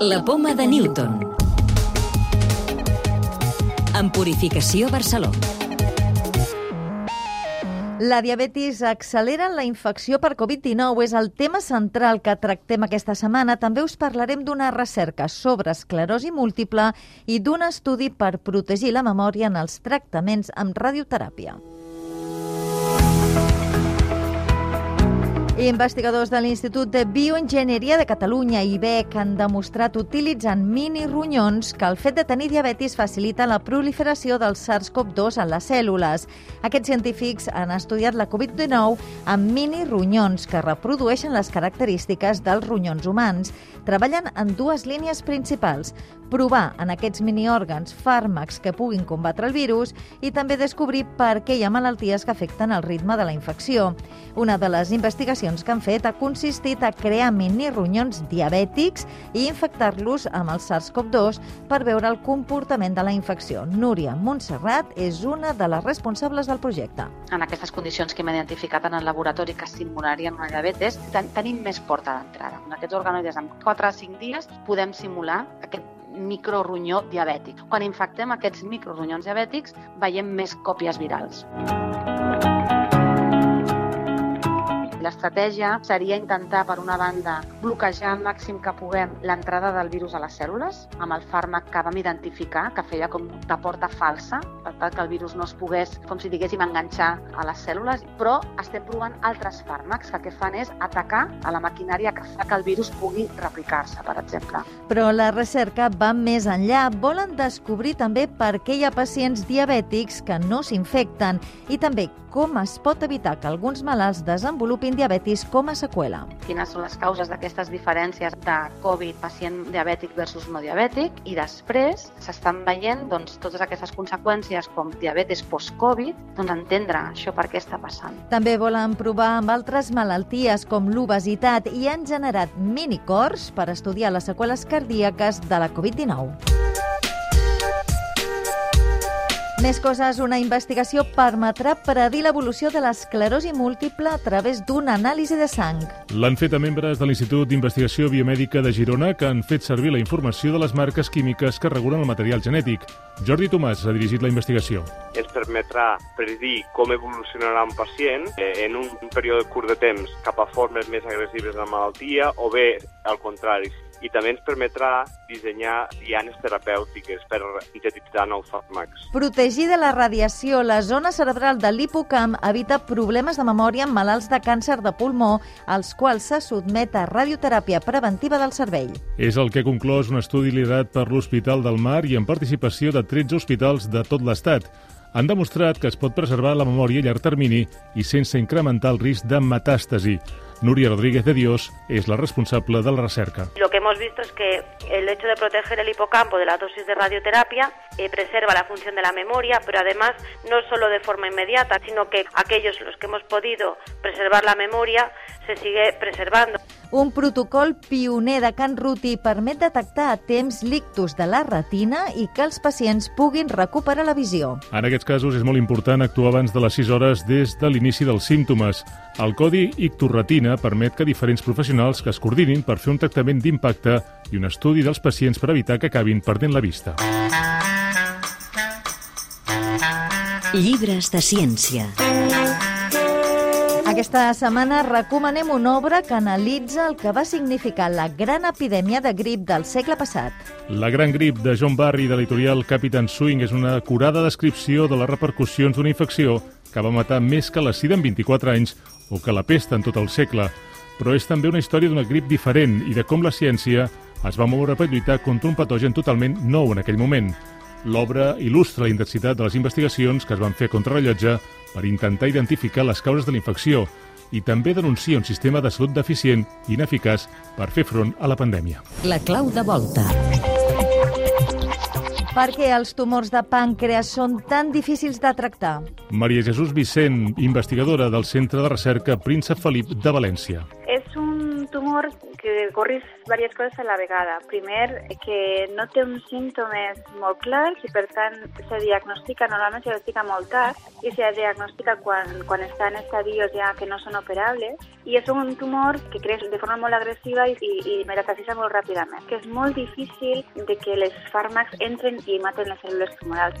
La poma de Newton. En Purificació Barcelona. La diabetis accelera la infecció per Covid-19 és el tema central que tractem aquesta setmana. També us parlarem d'una recerca sobre esclerosi múltiple i d'un estudi per protegir la memòria en els tractaments amb radioteràpia. Investigadors de l'Institut de Bioenginyeria de Catalunya, IBEC, han demostrat utilitzant mini-ronyons que el fet de tenir diabetis facilita la proliferació del SARS-CoV-2 en les cèl·lules. Aquests científics han estudiat la Covid-19 amb mini-ronyons que reprodueixen les característiques dels ronyons humans. Treballen en dues línies principals, provar en aquests miniòrgans fàrmacs que puguin combatre el virus i també descobrir per què hi ha malalties que afecten el ritme de la infecció. Una de les investigacions que han fet ha consistit a crear mini-ronyons diabètics i infectar-los amb el SARS-CoV-2 per veure el comportament de la infecció. Núria Montserrat és una de les responsables del projecte. En aquestes condicions que hem identificat en el laboratori que simularien una diabetes, ten tenim més porta d'entrada. En aquests organoides, en 4 a 5 dies, podem simular aquest microronyó diabètic. Quan infectem aquests microronyons diabètics, veiem més còpies virals. L'estratègia seria intentar, per una banda, bloquejar al màxim que puguem l'entrada del virus a les cèl·lules amb el fàrmac que vam identificar, que feia com de porta falsa, per tal que el virus no es pogués, com si diguéssim, enganxar a les cèl·lules, però estem provant altres fàrmacs que el que fan és atacar a la maquinària que fa que el virus pugui replicar-se, per exemple. Però la recerca va més enllà. Volen descobrir també per què hi ha pacients diabètics que no s'infecten i també com es pot evitar que alguns malalts desenvolupin diabetis com a seqüela. Quines són les causes d'aquestes diferències de Covid pacient diabètic versus no diabètic i després s'estan veient doncs, totes aquestes conseqüències com diabetes post-Covid, doncs entendre això per què està passant. També volen provar amb altres malalties com l'obesitat i han generat minicors per estudiar les seqüeles cardíaques de la Covid-19. Més coses, una investigació permetrà predir l'evolució de l'esclerosi múltiple a través d'una anàlisi de sang. L'han fet a membres de l'Institut d'Investigació Biomèdica de Girona que han fet servir la informació de les marques químiques que regulen el material genètic. Jordi Tomàs ha dirigit la investigació. Ens permetrà predir com evolucionarà un pacient eh, en un període curt de temps cap a formes més agressives de la malaltia o bé, al contrari, i també ens permetrà dissenyar dianes terapèutiques per sintetitzar nous fàrmacs. Protegir de la radiació la zona cerebral de l'hipocamp evita problemes de memòria en malalts de càncer de pulmó, als quals se sotmet a radioteràpia preventiva del cervell. És el que ha conclòs un estudi liderat per l'Hospital del Mar i en participació de 13 hospitals de tot l'Estat han demostrat que es pot preservar la memòria a llarg termini i sense incrementar el risc de metàstasi. Nuria Rodríguez de Dios es la responsable de la recerca. Lo que hemos visto es que el hecho de proteger el hipocampo de la dosis de radioterapia eh, preserva la función de la memoria, pero además no solo de forma inmediata, sino que aquellos los que hemos podido preservar la memoria se sigue preservando. Un protocol pioner de Can Ruti permet detectar a temps l'ictus de la retina i que els pacients puguin recuperar la visió. En aquests casos és molt important actuar abans de les 6 hores des de l'inici dels símptomes. El codi Icturretina permet que diferents professionals que es coordinin per fer un tractament d'impacte i un estudi dels pacients per evitar que acabin perdent la vista. Llibres de ciència. Aquesta setmana recomanem una obra que analitza el que va significar la gran epidèmia de grip del segle passat. La gran grip de John Barry de l'editorial Captain Swing és una acurada descripció de les repercussions d'una infecció que va matar més que la sida en 24 anys o que la pesta en tot el segle. Però és també una història d'una grip diferent i de com la ciència es va moure per lluitar contra un patogen totalment nou en aquell moment. L'obra il·lustra la intensitat de les investigacions que es van fer contra rellotge per intentar identificar les causes de la infecció i també denuncia un sistema de salut deficient i ineficaç per fer front a la pandèmia. La clau de volta. Per què els tumors de pàncreas són tan difícils de tractar? Maria Jesús Vicent, investigadora del Centre de Recerca Príncep Felip de València. Tumor que corris diverses coses a la vegada. Primer, que no té uns símptomes molt clars i, per tant, se diagnostica, normalment se diagnostica molt tard i se diagnostica quan, quan està en estadios ja que no són operables i és un tumor que creix de forma molt agressiva i, i, i molt ràpidament, que és molt difícil de que les fàrmacs entren i maten les cèl·lules tumorals.